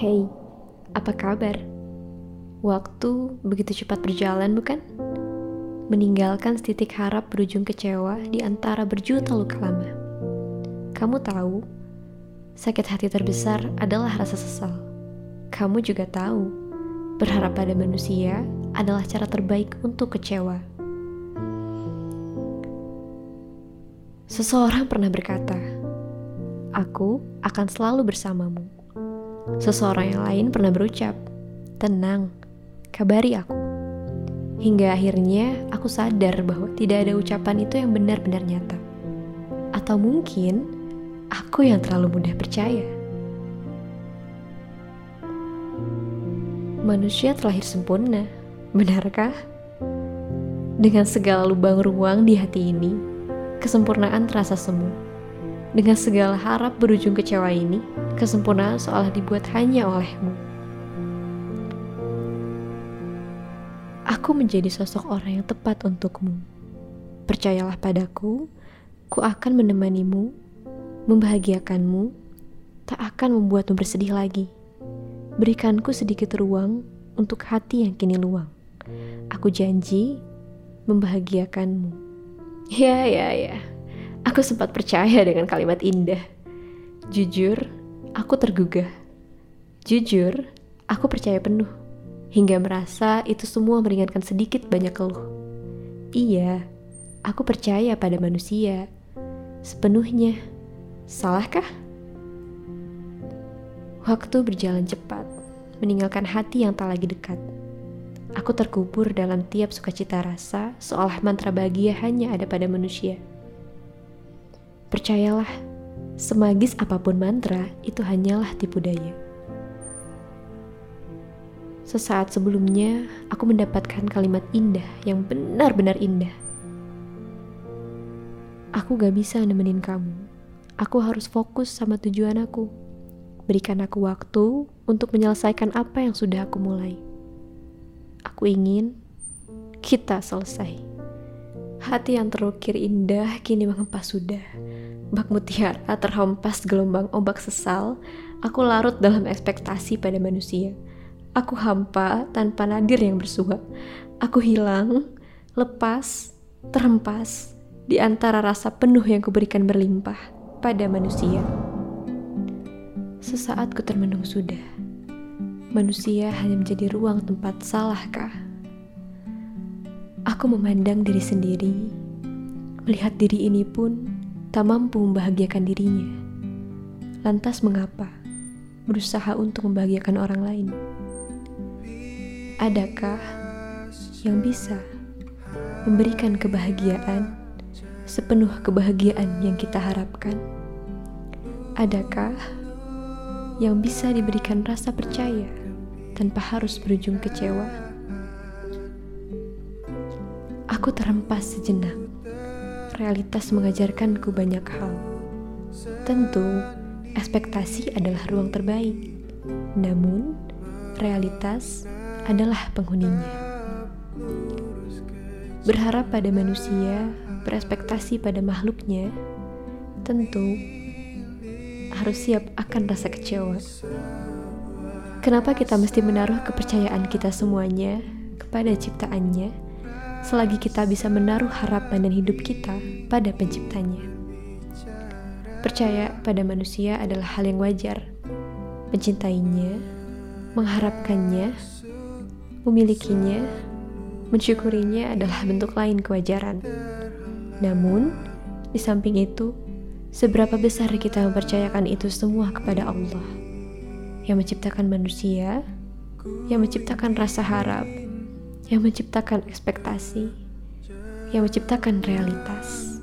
Hey, apa kabar? Waktu begitu cepat berjalan, bukan? Meninggalkan setitik harap berujung kecewa di antara berjuta luka lama. Kamu tahu, sakit hati terbesar adalah rasa sesal. Kamu juga tahu, berharap pada manusia adalah cara terbaik untuk kecewa. Seseorang pernah berkata, "Aku akan selalu bersamamu." Seseorang yang lain pernah berucap, "Tenang, kabari aku." Hingga akhirnya aku sadar bahwa tidak ada ucapan itu yang benar-benar nyata. Atau mungkin aku yang terlalu mudah percaya. Manusia terlahir sempurna, benarkah? Dengan segala lubang ruang di hati ini, kesempurnaan terasa semu dengan segala harap berujung kecewa ini, kesempurnaan seolah dibuat hanya olehmu. Aku menjadi sosok orang yang tepat untukmu. Percayalah padaku, ku akan menemanimu, membahagiakanmu, tak akan membuatmu bersedih lagi. Berikanku sedikit ruang untuk hati yang kini luang. Aku janji membahagiakanmu. Ya, ya, ya. Aku sempat percaya dengan kalimat indah. Jujur, aku tergugah. Jujur, aku percaya penuh. Hingga merasa itu semua meringankan sedikit banyak keluh. Iya, aku percaya pada manusia. Sepenuhnya. Salahkah? Waktu berjalan cepat, meninggalkan hati yang tak lagi dekat. Aku terkubur dalam tiap sukacita rasa, seolah mantra bahagia hanya ada pada manusia. Percayalah, semagis apa pun mantra itu hanyalah tipu daya. Sesaat sebelumnya, aku mendapatkan kalimat indah yang benar-benar indah. Aku gak bisa nemenin kamu. Aku harus fokus sama tujuan aku. Berikan aku waktu untuk menyelesaikan apa yang sudah aku mulai. Aku ingin kita selesai. Hati yang terukir indah kini mengempas sudah bak mutiara terhempas gelombang ombak sesal, aku larut dalam ekspektasi pada manusia. Aku hampa tanpa nadir yang bersua. Aku hilang, lepas, terhempas di antara rasa penuh yang kuberikan berlimpah pada manusia. Sesaat ku termenung sudah. Manusia hanya menjadi ruang tempat salahkah? Aku memandang diri sendiri, melihat diri ini pun tak mampu membahagiakan dirinya. Lantas mengapa berusaha untuk membahagiakan orang lain? Adakah yang bisa memberikan kebahagiaan sepenuh kebahagiaan yang kita harapkan? Adakah yang bisa diberikan rasa percaya tanpa harus berujung kecewa? Aku terhempas sejenak realitas mengajarkanku banyak hal. Tentu, ekspektasi adalah ruang terbaik, namun realitas adalah penghuninya. Berharap pada manusia, berespektasi pada makhluknya, tentu harus siap akan rasa kecewa. Kenapa kita mesti menaruh kepercayaan kita semuanya kepada ciptaannya? Selagi kita bisa menaruh harapan dan hidup kita pada penciptanya. Percaya pada manusia adalah hal yang wajar. Mencintainya, mengharapkannya, memilikinya, mensyukurinya adalah bentuk lain kewajaran. Namun, di samping itu, seberapa besar kita mempercayakan itu semua kepada Allah yang menciptakan manusia, yang menciptakan rasa harap, yang menciptakan ekspektasi, yang menciptakan realitas.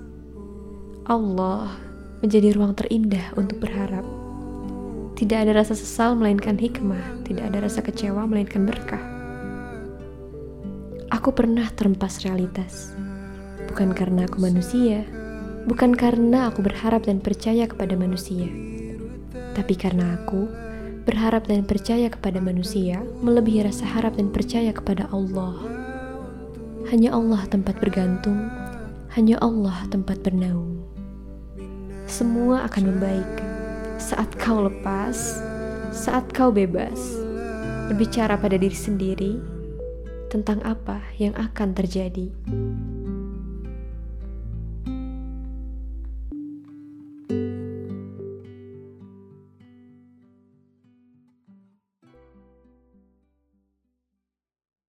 Allah menjadi ruang terindah untuk berharap. Tidak ada rasa sesal melainkan hikmah, tidak ada rasa kecewa melainkan berkah. Aku pernah terempas realitas, bukan karena aku manusia, bukan karena aku berharap dan percaya kepada manusia, tapi karena aku berharap dan percaya kepada manusia melebihi rasa harap dan percaya kepada Allah. Hanya Allah tempat bergantung, hanya Allah tempat bernaung. Semua akan membaik saat kau lepas, saat kau bebas berbicara pada diri sendiri tentang apa yang akan terjadi.